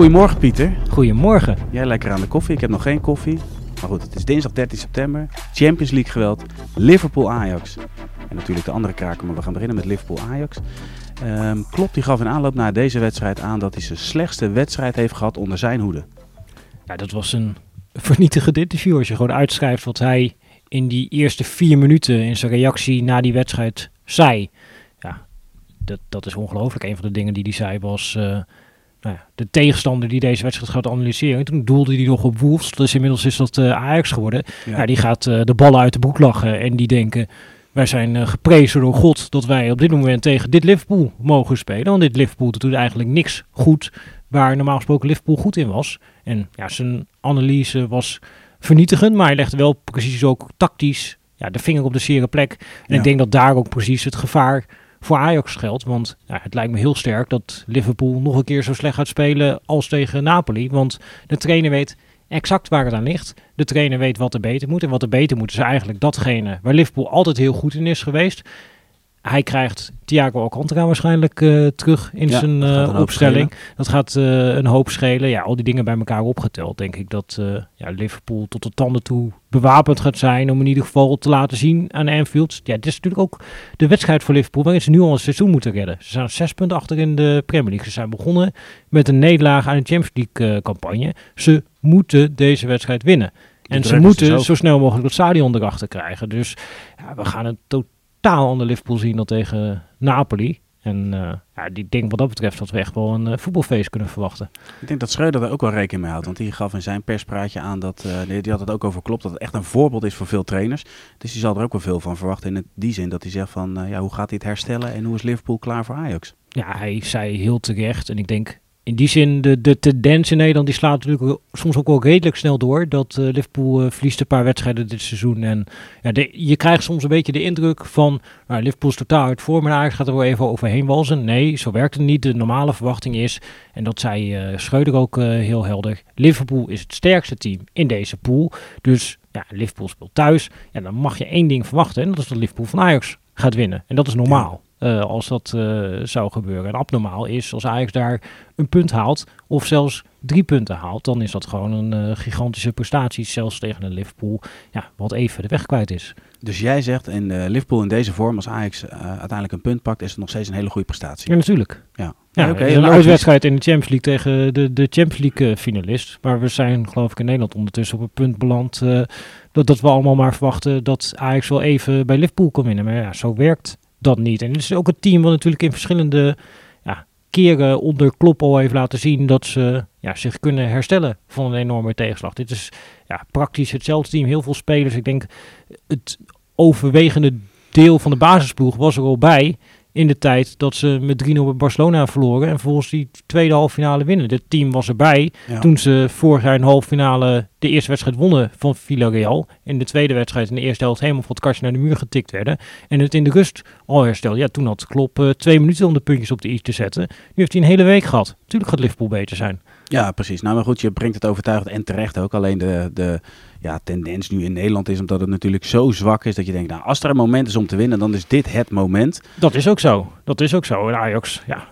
Goedemorgen Pieter. Goedemorgen. Jij lekker aan de koffie. Ik heb nog geen koffie. Maar goed, het is dinsdag 13 september. Champions League geweld. Liverpool Ajax. En natuurlijk de andere kraken, maar we gaan beginnen met Liverpool Ajax. Um, Klopp die gaf in aanloop naar deze wedstrijd aan dat hij zijn slechtste wedstrijd heeft gehad onder zijn hoede. Ja, dat was een vernietigend interview. Als je gewoon uitschrijft wat hij in die eerste vier minuten in zijn reactie na die wedstrijd zei. Ja, dat, dat is ongelooflijk. Een van de dingen die hij zei was... Uh, nou ja, de tegenstander die deze wedstrijd gaat analyseren. toen doelde hij nog op Wolves. Dus inmiddels is dat uh, Ajax geworden. Ja. die gaat uh, de ballen uit de boek lachen. En die denken, wij zijn uh, geprezen door God dat wij op dit moment tegen dit Liverpool mogen spelen. Want dit Liverpool doet eigenlijk niks goed waar normaal gesproken Liverpool goed in was. En ja, zijn analyse was vernietigend, maar hij legde wel precies ook tactisch ja, de vinger op de zere plek. En ik denk dat daar ook precies het gevaar voor Ajax geldt. Want het lijkt me heel sterk dat Liverpool nog een keer zo slecht gaat spelen als tegen Napoli. Want de trainer weet exact waar het aan ligt. De trainer weet wat er beter moet. En wat er beter moet is eigenlijk datgene waar Liverpool altijd heel goed in is geweest. Hij krijgt Thiago Alcantara waarschijnlijk uh, terug in ja, zijn uh, opstelling. Dat gaat uh, een hoop schelen. Ja, al die dingen bij elkaar opgeteld, denk ik dat ja, Liverpool tot de tanden toe bewapend gaat zijn om in ieder geval te laten zien aan Anfield. Ja, dit is natuurlijk ook de wedstrijd voor Liverpool waarin ze nu al een seizoen moeten redden. Ze zijn zes punten achter in de Premier League. Ze zijn begonnen met een nederlaag aan de Champions League campagne. Ze moeten deze wedstrijd winnen. En ze moeten zo snel mogelijk het stadion erachter krijgen. Dus ja, we gaan het totaal totaal ander Liverpool zien dan tegen Napoli. En uh, ja, die denk wat dat betreft dat we echt wel een uh, voetbalfeest kunnen verwachten. Ik denk dat Schreuder er ook wel rekening mee houdt. Want die gaf in zijn perspraatje aan dat, uh, die, die, had het ook over klopt, dat het echt een voorbeeld is voor veel trainers. Dus die zal er ook wel veel van verwachten in die zin dat hij zegt van, ja, hoe gaat hij het herstellen en hoe is Liverpool klaar voor Ajax? Ja, hij zei heel terecht en ik denk in die zin, de, de tendens in Nederland die slaat natuurlijk soms ook wel redelijk snel door. Dat uh, Liverpool uh, verliest een paar wedstrijden dit seizoen. En ja, je krijgt soms een beetje de indruk van nou, Liverpool is totaal uit voor, maar Ajax gaat er wel even overheen walzen. Nee, zo werkt het niet. De normale verwachting is, en dat zei uh, Schreuder ook heel helder, Liverpool is het sterkste team in deze pool. Dus ja, Liverpool speelt thuis. Ja, dan mag je één ding verwachten en dat is dat Liverpool van Ajax gaat winnen. En dat is normaal. Uh, als dat uh, zou gebeuren. En abnormaal is als Ajax daar een punt haalt of zelfs drie punten haalt, dan is dat gewoon een uh, gigantische prestatie, zelfs tegen een Liverpool, ja, wat even de weg kwijt is. Dus jij zegt in Liverpool in deze vorm, als Ajax uiteindelijk een punt pakt, is het nog steeds een hele goede prestatie. Ja, natuurlijk. Ja, ja, ja okay. een uitwedstrijd in de Champions League tegen de, de Champions League finalist. Maar we zijn geloof ik in Nederland ondertussen op een punt beland dat, dat we allemaal maar verwachten dat Ajax wel even bij Liverpool kan winnen. Maar ja, zo werkt dat niet. En het is ook een team wat natuurlijk in verschillende ja, keren onder Klop al heeft laten zien dat ze ja, zich kunnen herstellen van een enorme tegenslag. Dit is ja, praktisch hetzelfde team, heel veel spelers. Ik denk het overwegende deel van de basisploeg was er al bij in de tijd dat ze met 3-0 bij Barcelona verloren. En volgens die tweede halve finale winnen. Dit team was erbij toen ze vorig jaar in de halve finale de eerste wedstrijd wonnen van Villarreal. In de tweede wedstrijd in de eerste helft helemaal van het kastje naar de muur getikt werden. En het in de rust al hersteld. Ja, toen had Klopp uh, twee minuten om de puntjes op de i te zetten. Nu heeft hij een hele week gehad. Natuurlijk gaat Liverpool beter zijn. Ja, precies. Nou, maar goed, je brengt het overtuigend en terecht ook. Alleen de, de ja, tendens nu in Nederland is omdat het natuurlijk zo zwak is dat je denkt, nou, als er een moment is om te winnen, dan is dit het moment. Dat is ook zo. Dat is ook zo. En Ajax, ja,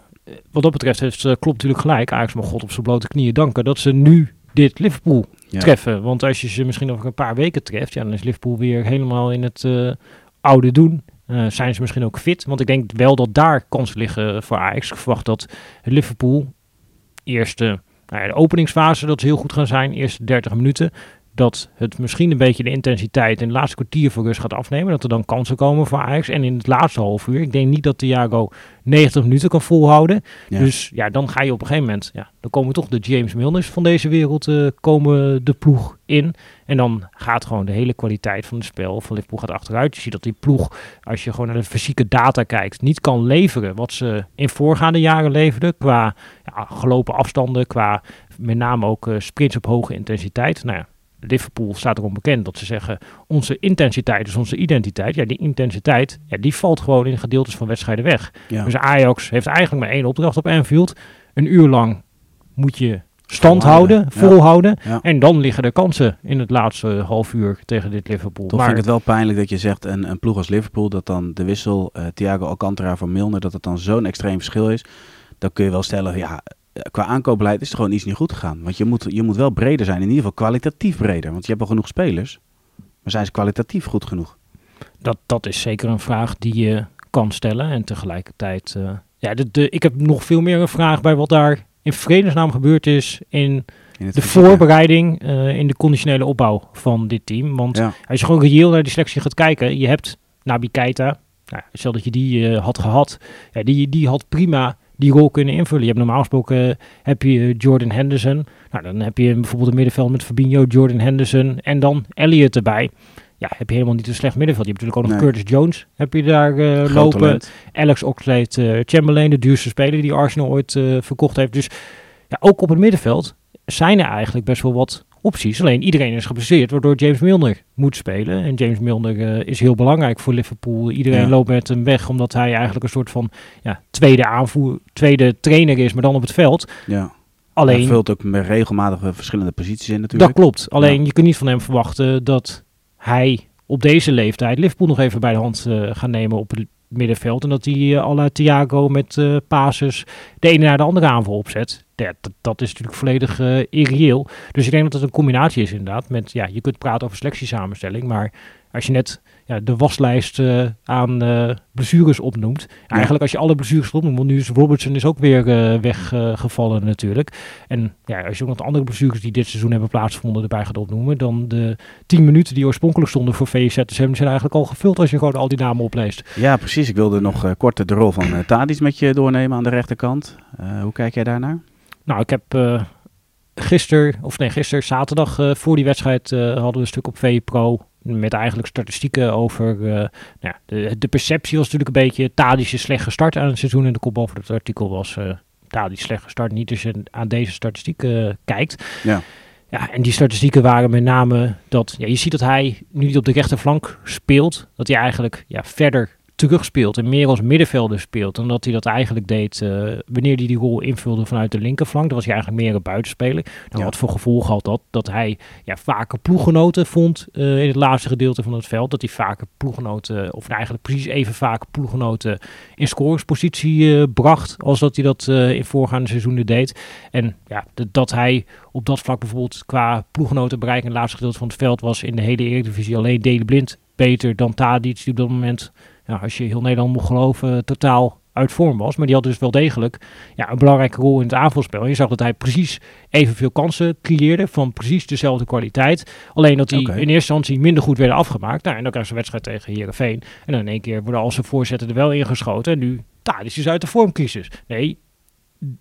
wat dat betreft heeft, uh, klopt natuurlijk gelijk. Ajax mag God op zijn blote knieën danken dat ze nu dit Liverpool treffen. Want als je ze misschien over een paar weken treft, ja, dan is Liverpool weer helemaal in het uh, oude doen. Uh, zijn ze misschien ook fit? Want ik denk wel dat daar kansen liggen voor Ajax. Ik verwacht dat Liverpool eerste nou ja, de openingsfase, dat ze heel goed gaan zijn, eerste 30 minuten. Dat het misschien een beetje de intensiteit in het laatste kwartier voor rust gaat afnemen. Dat er dan kansen komen voor Ajax. En in het laatste half uur, ik denk niet dat Thiago 90 minuten kan volhouden. Dus ja, dan ga je op een gegeven moment, ja, dan komen toch de James Milners van deze wereld uh, komen de ploeg in. En dan gaat gewoon de hele kwaliteit van het spel van Liverpool gaat achteruit. Je ziet dat die ploeg, als je gewoon naar de fysieke data kijkt, niet kan leveren wat ze in voorgaande jaren leverden. Qua ja, gelopen afstanden, qua met name ook uh, sprints op hoge intensiteit. Nou ja, Liverpool staat erom bekend dat ze zeggen: onze intensiteit is onze identiteit. Ja, die intensiteit ja, die valt gewoon in gedeeltes van wedstrijden weg. Dus Ajax heeft eigenlijk maar één opdracht op Anfield. Een uur lang moet je stand houden, volhouden. En dan liggen er kansen in het laatste half uur tegen dit Liverpool. Toch vind ik het wel pijnlijk dat je zegt een, een ploeg als Liverpool, dat dan de wissel uh, Thiago Alcantara van Milner, dat het dan zo'n extreem verschil is. Dan kun je wel stellen, ja, qua aankoopbeleid is er gewoon iets niet goed gegaan. Want je moet, je moet wel breder zijn, in ieder geval kwalitatief breder. Want je hebt al genoeg spelers, maar zijn ze kwalitatief goed genoeg? Dat, dat is zeker een vraag die je kan stellen. En tegelijkertijd, uh, ja, de, de, ik heb nog veel meer een vraag bij wat daar in vredesnaam gebeurd is in, in de voorbereiding, uh, in de conditionele opbouw van dit team. Want ja. als je gewoon reëel naar die selectie gaat kijken, je hebt Nabi Keita, nou, stel dat je die uh, had gehad, ja, die, die had prima die rol kunnen invullen. Je hebt normaal gesproken heb je Jordan Henderson. Nou, dan heb je bijvoorbeeld een middenveld met Fabinho, Jordan Henderson en dan Elliot erbij ja, heb je helemaal niet een slecht middenveld. Je hebt natuurlijk ook nog Curtis Jones heb je daar uh, lopen. Talent. Alex Oxlade-Chamberlain, de duurste speler die Arsenal ooit verkocht heeft. Dus ja, ook op het middenveld zijn er eigenlijk best wel wat opties. Alleen iedereen is geblesseerd, waardoor James Milner moet spelen. En James Milner uh, is heel belangrijk voor Liverpool. Iedereen ja. loopt met hem weg, omdat hij eigenlijk een soort van ja, tweede aanvoer, tweede trainer is, maar dan op het veld. Ja. Alleen, hij vult ook met regelmatig verschillende posities in natuurlijk. Dat klopt. Alleen je kunt niet van hem verwachten dat hij op deze leeftijd Liverpool nog even bij de hand uh, gaan nemen op het middenveld. En dat hij uh, alle Thiago met uh, pases de ene naar de andere aanval opzet. Ja, dat, dat, is natuurlijk volledig uh, irreëel. Dus ik denk dat het een combinatie is inderdaad. Met, ja, je kunt praten over selectiesamenstelling, maar als je net ja, de waslijst uh, aan uh, blessures opnoemt. Ja. Eigenlijk als je alle blessures opnoemt, want nu is Robertson is ook weer weggevallen natuurlijk. En ja, als je ook nog de andere blessures die dit seizoen hebben plaatsgevonden erbij gaat opnoemen, dan de 10 minuten die oorspronkelijk stonden voor VZ zijn eigenlijk al gevuld als je gewoon al die namen opleest. Ja, precies. Ik wilde nog kort de rol van Tadis met je doornemen aan de rechterkant. hoe kijk jij daarnaar? Nou, ik heb gisteren, of nee, gisteren zaterdag voor die wedstrijd hadden we een stuk op VPro met eigenlijk statistieken over uh, nou ja, de, de, perceptie was natuurlijk een beetje Tadic is slecht gestart aan het seizoen en de kop over het artikel was uh, Tadic slecht gestart niet als je aan deze statistieken uh, kijkt. Ja. Ja, en die statistieken waren met name dat ja, je ziet dat hij nu niet op de rechterflank speelt, dat hij eigenlijk ja, verder terugspeelt en meer als middenvelder speelt dan dat hij dat eigenlijk deed uh, wanneer hij die rol invulde vanuit de linkerflank. Dan was hij eigenlijk meer een buitenspeler. Nou, Wat voor gevolg had dat? Dat hij ja, vaker ploeggenoten vond uh, in het laatste gedeelte van het veld. Dat hij vaker ploeggenoten, of eigenlijk precies even vaak ploeggenoten in scoringspositie uh, bracht als dat hij dat in voorgaande seizoenen deed. En ja, dat hij op dat vlak bijvoorbeeld qua ploeggenoten bereiken in het laatste gedeelte van het veld was in de hele Eredivisie alleen Dele Blind beter dan Tadic die op dat moment ja, als je heel Nederland moet geloven, totaal uit vorm was. Maar die had dus wel degelijk ja, een belangrijke rol in het aanvalspel. Je zag dat hij precies evenveel kansen creëerde van precies dezelfde kwaliteit. Alleen dat die in eerste instantie minder goed werden afgemaakt. Nou, en dan krijg je een wedstrijd tegen Herenveen. En dan in één keer worden al zijn voorzetten er wel ingeschoten. En nu, daar is dus uit de vormcrisis. Nee,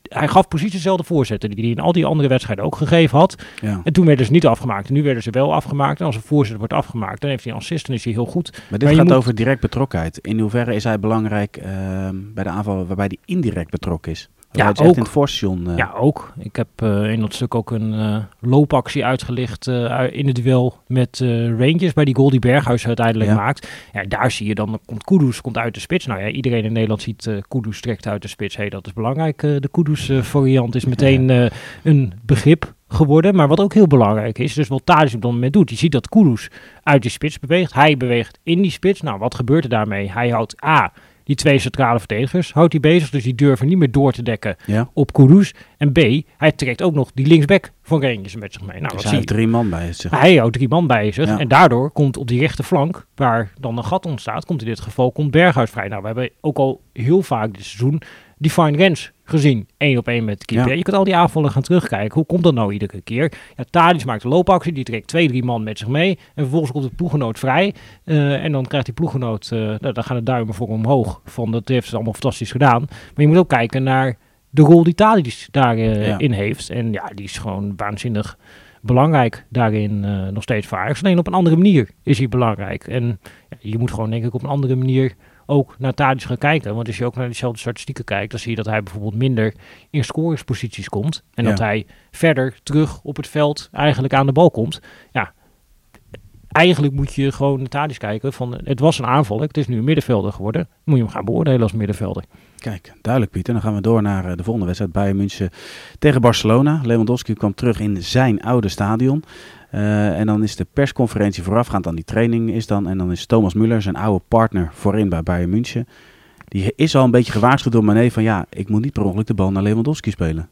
hij gaf precies dezelfde voorzetten die hij in al die andere wedstrijden ook gegeven had. Ja. En toen werden ze niet afgemaakt. En nu werden ze wel afgemaakt. En als een voorzitter wordt afgemaakt, dan heeft hij een assist en is hij heel goed. Maar dit gaat over direct betrokkenheid. In hoeverre is hij belangrijk uh, bij de aanval waarbij hij indirect betrokken is? Ja, ook. in het voorstation. Uh... Ja, ook. Ik heb uh, in dat stuk ook een uh, loopactie uitgelicht in het duel met Rangers bij die goal die Berghuis uiteindelijk maakt. Ja, daar zie je dan, komt Kudus komt uit de spits. Nou ja, iedereen in Nederland ziet uh, Kudus direct uit de spits. Hé, hey, dat is belangrijk. de Kudus variant is meteen een begrip geworden. Maar wat ook heel belangrijk is, dus wat Thadis op dat moment doet. Je ziet dat Kudus uit die spits beweegt. Hij beweegt in die spits. Nou, wat gebeurt er daarmee? Hij houdt A die twee centrale verdedigers houdt hij bezig. Dus die durven niet meer door te dekken ja. op Kudus. En B, hij trekt ook nog die linksback van Rangers met zich mee. Nou, dus hij heeft drie man bij zich. Hij houdt drie man bij zich. Ja. En daardoor komt op die rechterflank, waar dan een gat ontstaat, komt in dit geval komt Berghuis vrij. Nou, we hebben ook al heel vaak dit seizoen die Fine Rens gezien. één op één met de keeper. Ja. Je kunt al die aanvallen gaan terugkijken. Hoe komt dat nou iedere keer? Ja, Tadic maakt een loopactie. Die trekt twee, drie man met zich mee. En vervolgens komt de ploegenoot vrij. Uh, en dan krijgt die ploegenoot... Uh, nou, dan gaan de duimen voor omhoog. Van dat heeft het allemaal fantastisch gedaan. Maar je moet ook kijken naar de rol die Tadic daarin uh, ja. in heeft. En ja, die is gewoon waanzinnig belangrijk daarin nog steeds voor Ajax. Alleen op een andere manier is hij belangrijk. En ja, je moet gewoon denk ik op een andere manier ook naar Tadic gaan kijken. Want als je ook naar dezelfde statistieken kijkt, dan zie je dat hij bijvoorbeeld minder in scoringsposities komt. En ja. dat hij verder terug op het veld eigenlijk aan de bal komt. Ja, eigenlijk moet je gewoon naar Tadic kijken van het was een aanval, het is nu een middenvelder geworden. Moet je hem gaan beoordelen als middenvelder. Kijk, duidelijk Pieter. Dan gaan we door naar de volgende wedstrijd. Bayern München tegen Barcelona. Lewandowski kwam terug in zijn oude stadion. Uh, en dan is de persconferentie voorafgaand aan die training is dan. En dan is Thomas Müller, zijn oude partner voorin bij Bayern München. Die is al een beetje gewaarschuwd door Mané van ja, ik moet niet per ongeluk de bal naar Lewandowski spelen.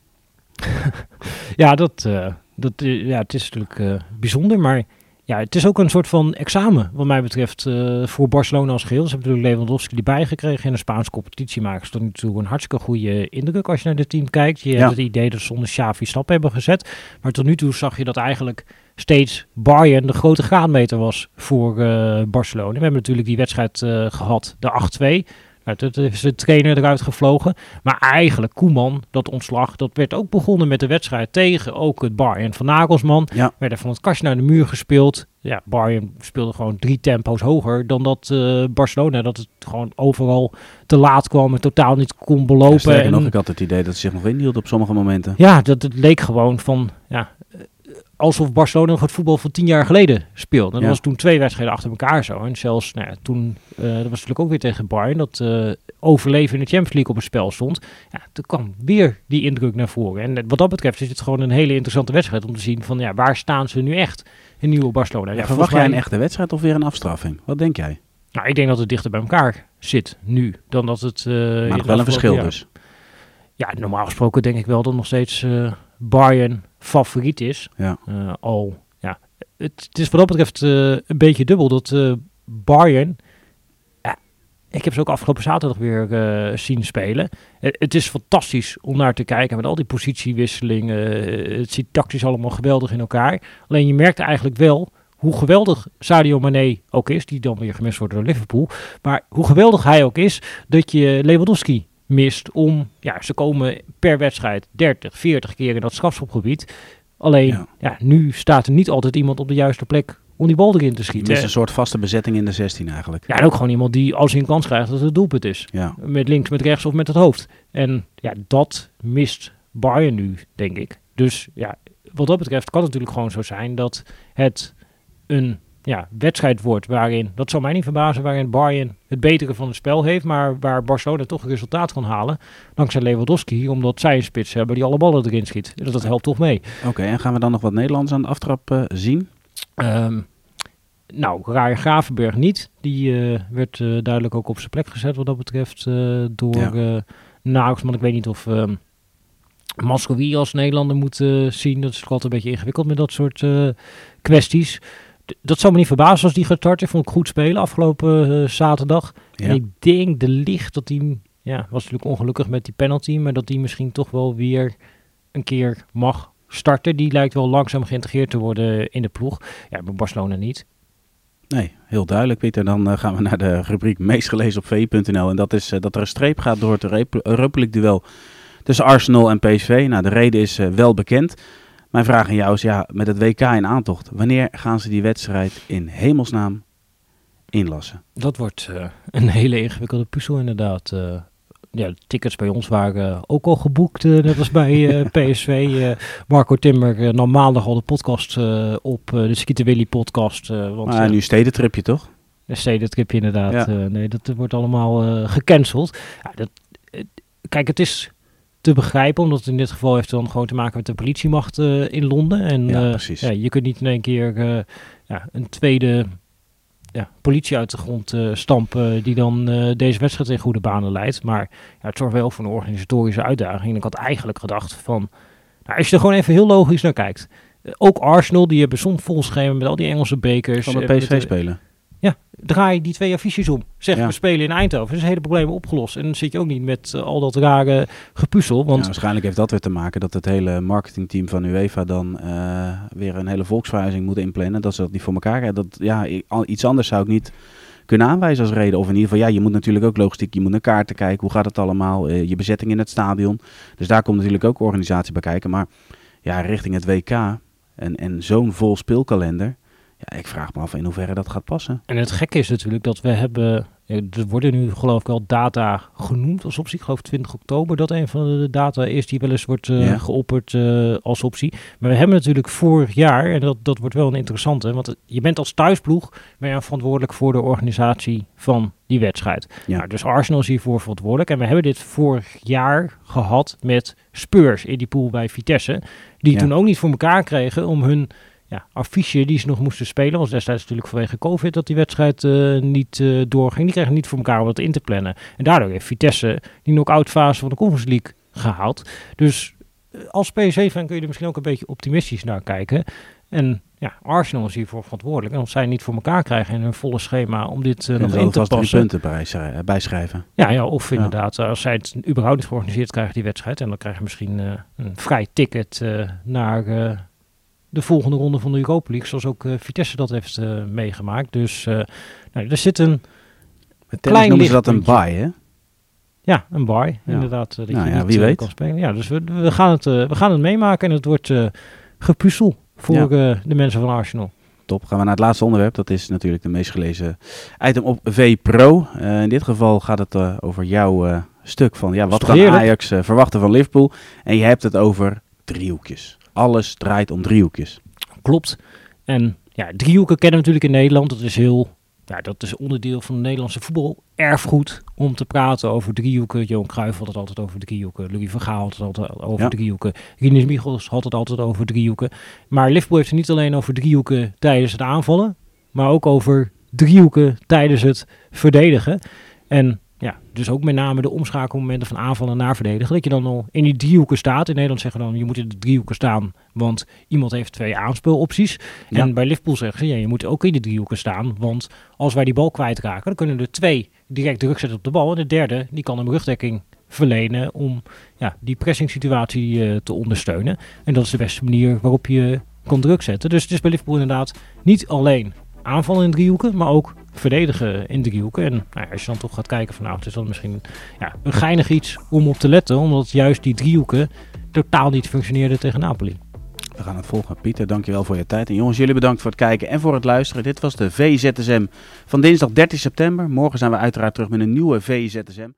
ja, dat, uh, dat, ja, het is natuurlijk bijzonder, maar ja, het is ook een soort van examen, wat mij betreft, uh, voor Barcelona als geheel. Ze hebben natuurlijk Lewandowski erbij gekregen in de Spaanse competitie. Maken ze tot nu toe een hartstikke goede indruk als je naar het team kijkt. Je hebt het idee dat ze zonder Xavi stap hebben gezet. Maar tot nu toe zag je dat eigenlijk steeds Bayern de grote graadmeter was voor uh, Barcelona. We hebben natuurlijk die wedstrijd uh, gehad, de 8-2. Het is de trainer eruit gevlogen. Maar eigenlijk, Koeman, dat ontslag, dat werd ook begonnen met de wedstrijd tegen ook het Bayern van Nagelsman. Ja. Werd er van het kastje naar de muur gespeeld. Ja, Bayern speelde gewoon drie tempo's hoger dan dat uh, Barcelona. Dat het gewoon overal te laat kwam en totaal niet kon belopen. Ja, en nog, ik had het idee dat ze zich nog inhield op sommige momenten. Ja, dat het leek gewoon van, ja, alsof Barcelona het voetbal van tien jaar geleden speelde. Dat was toen twee wedstrijden achter elkaar zo. En zelfs, nou ja, toen, uh, dat was natuurlijk ook weer tegen Bayern, dat uh, overleven in de Champions League op het spel stond. Ja, toen kwam weer die indruk naar voren. En wat dat betreft is het gewoon een hele interessante wedstrijd om te zien van, ja, waar staan ze nu echt in nieuwe Barcelona? Ja, verwacht jij een echte wedstrijd of weer een afstraffing? Wat denk jij? Nou, ik denk dat het dichter bij elkaar zit nu dan dat het... Uh, maar nog wel een verschil dus. Ja, normaal gesproken denk ik wel dat nog steeds Bayern favoriet is. Ja. Uh, al, ja, het, het, is wat dat betreft uh, een beetje dubbel dat uh, Bayern, ik heb ze ook afgelopen zaterdag weer zien spelen. het is fantastisch om naar te kijken met al die positiewisselingen. het zit tactisch allemaal geweldig in elkaar. Alleen je merkt eigenlijk wel hoe geweldig Sadio Mane ook is, die dan weer gemist wordt door Liverpool. Maar hoe geweldig hij ook is, dat je Lewandowski mist om, ja, ze komen per wedstrijd 30, 40 keer in dat strafschopgebied. Alleen, ja. nu staat er niet altijd iemand op de juiste plek om die bal erin te schieten. Het is een soort vaste bezetting in de 16 eigenlijk. Ja, en ook gewoon iemand die als hij een kans krijgt dat het doelpunt is. Ja. Met links, met rechts of met het hoofd. En ja, dat mist Bayern nu, denk ik. Dus ja, wat dat betreft kan het natuurlijk gewoon zo zijn dat het een ja, wedstrijd wordt waarin, dat zou mij niet verbazen, waarin Bayern het betere van het spel heeft, maar waar Barcelona toch een resultaat kan halen, dankzij Lewandowski, omdat zij een spits hebben die alle ballen erin schiet. Dus dat helpt toch mee. Oké, en gaan we dan nog wat Nederlands aan de aftrap uh, zien? Um, nou, Ryan Gravenberg niet. Die uh, werd uh, duidelijk ook op zijn plek gezet wat dat betreft door ja. Nagelsman. Ik weet niet of... Um, als Nederlander moet zien. Dat is altijd een beetje ingewikkeld met dat soort kwesties dat zou me niet verbazen als die getart. Ik vond ik goed spelen afgelopen uh, zaterdag. En ik denk de licht dat hij, ja, was natuurlijk ongelukkig met die penalty, maar dat hij misschien toch wel weer een keer mag starten. Die lijkt wel langzaam geïntegreerd te worden in de ploeg. Ja, bij Barcelona niet. Nee, heel duidelijk Pieter. Dan uh, gaan we naar de rubriek meest gelezen op v.nl. En dat is uh, dat er een streep gaat door het Europa League duel tussen Arsenal en PSV. Nou, de reden is wel bekend. Mijn vraag aan jou is, ja, met het WK in aantocht, wanneer gaan ze die wedstrijd in hemelsnaam inlassen? Dat wordt uh, een hele ingewikkelde puzzel inderdaad. Uh, ja, de tickets bij ons waren ook al geboekt, uh, net als bij PSV. Marco Timmer nam maandag al de podcast op, de Skieten Willy podcast. want, maar nu stedentripje toch? Een stedentripje inderdaad. Ja. nee, dat wordt allemaal gecanceld. Ja, dat, kijk, het is te begrijpen. Omdat in dit geval heeft dan gewoon te maken met de politiemacht uh, in Londen. En ja, uh, ja, je kunt niet in één keer uh, ja, een tweede ja, politie uit de grond stampen die dan deze wedstrijd in goede banen leidt. Maar ja, het zorgt wel voor een organisatorische uitdaging. En ik had eigenlijk gedacht van, nou, als je er gewoon even heel logisch naar kijkt. ook Arsenal, die hebben soms vol schema met al die Engelse bekers. Van de PSV spelen. Ja, draai die twee affiches om. Zeg, we spelen in Eindhoven. Dus is hele probleem opgelost. En dan zit je ook niet met uh, al dat rare gepuzzel. Want... Ja, waarschijnlijk heeft dat weer te maken dat het hele marketingteam van UEFA dan uh, weer een hele volksverhuizing moet inplannen. Dat ze dat niet voor elkaar hebben. Dat, ja, iets anders zou ik niet kunnen aanwijzen als reden. Of in ieder geval, ja, je moet natuurlijk ook logistiek, je moet naar kaarten kijken. Hoe gaat het allemaal? Uh, je bezetting in het stadion. Dus daar komt natuurlijk ook organisatie bij kijken. Maar ja, richting het WK en, en zo'n vol speelkalender ja, ik vraag me af in hoeverre dat gaat passen. En het gekke is natuurlijk dat we hebben, er worden nu geloof ik wel data genoemd als optie. Ik geloof 20 oktober dat een van de data is die wel eens wordt uh, geopperd uh, als optie. Maar we hebben natuurlijk vorig jaar, en dat, dat wordt wel een interessante, want je bent als thuisploeg ben je verantwoordelijk voor de organisatie van die wedstrijd. Ja. Nou, dus Arsenal is hiervoor verantwoordelijk. En we hebben dit vorig jaar gehad met Spurs in die pool bij Vitesse. Die toen ook niet voor elkaar kregen om hun ja, affiche die ze nog moesten spelen. Was destijds natuurlijk vanwege COVID dat die wedstrijd uh, niet uh, doorging. Die kregen niet voor elkaar om dat in te plannen. En daardoor heeft Vitesse die knock-out fase van de Conference League gehaald. Dus als PSV-fan kun je er misschien ook een beetje optimistisch naar kijken. En ja, Arsenal is hiervoor verantwoordelijk. En als zij niet voor elkaar krijgen in hun volle schema om dit uh, nog in te passen. drie punten bij, bijschrijven. Ja, ja of inderdaad, als zij het überhaupt niet georganiseerd krijgen, die wedstrijd. En dan krijgen misschien uh, een vrij ticket uh, naar de volgende ronde van de Europa League. Zoals ook Vitesse dat heeft meegemaakt. Dus nou, er zit een Met klein noemen ze dat een buy, hè? Ja, een buy, inderdaad. Dat nou, je ja, wie weet. Kan spelen. Ja, dus we, we, gaan het, we gaan het meemaken en het wordt gepuzzel voor de mensen van Arsenal. Top. Gaan we naar het laatste onderwerp. Dat is natuurlijk de meest gelezen item op V Pro. Uh, in dit geval gaat het uh, over jouw stuk van ja, wat kan Ajax verwachten van Liverpool. En je hebt het over driehoekjes. Alles draait om driehoekjes. Klopt. En ja, driehoeken kennen we natuurlijk in Nederland. Dat is heel ja, dat is onderdeel van de Nederlandse voetbal. Erfgoed om te praten over driehoeken. Johan Cruijff had het altijd over driehoeken. Louis van Gaal had het altijd over ja. driehoeken. Rinus Michels had het altijd over driehoeken. Maar Liverpool heeft het niet alleen over driehoeken tijdens het aanvallen. Maar ook over driehoeken tijdens het verdedigen. En ja, dus ook met name de omschakelmomenten van aanvallen naar verdedigen. Dat je dan al in die driehoeken staat. In Nederland zeggen dan, je moet in de driehoeken staan, want iemand heeft twee aanspeelopties. Ja. En bij Liverpool zeggen ze, ja, je moet ook in de driehoeken staan, want als wij die bal kwijtraken, dan kunnen er twee direct druk zetten op de bal. En de derde, die kan hem rugdekking verlenen om ja, die pressing situatie uh, te ondersteunen. En dat is de beste manier waarop je kan druk zetten. Dus het is bij Liverpool inderdaad niet alleen aanvallen in driehoeken, maar ook verdedigen in driehoeken. En nou als je dan toch gaat kijken van nou, het is dan misschien ja, een geinig iets om op te letten, omdat juist die driehoeken totaal niet functioneerden tegen Napoli. We gaan het volgen. Pieter, dankjewel voor je tijd. En jongens, jullie bedankt voor het kijken en voor het luisteren. Dit was de VZSM van dinsdag 13 september. Morgen zijn we uiteraard terug met een nieuwe VZSM.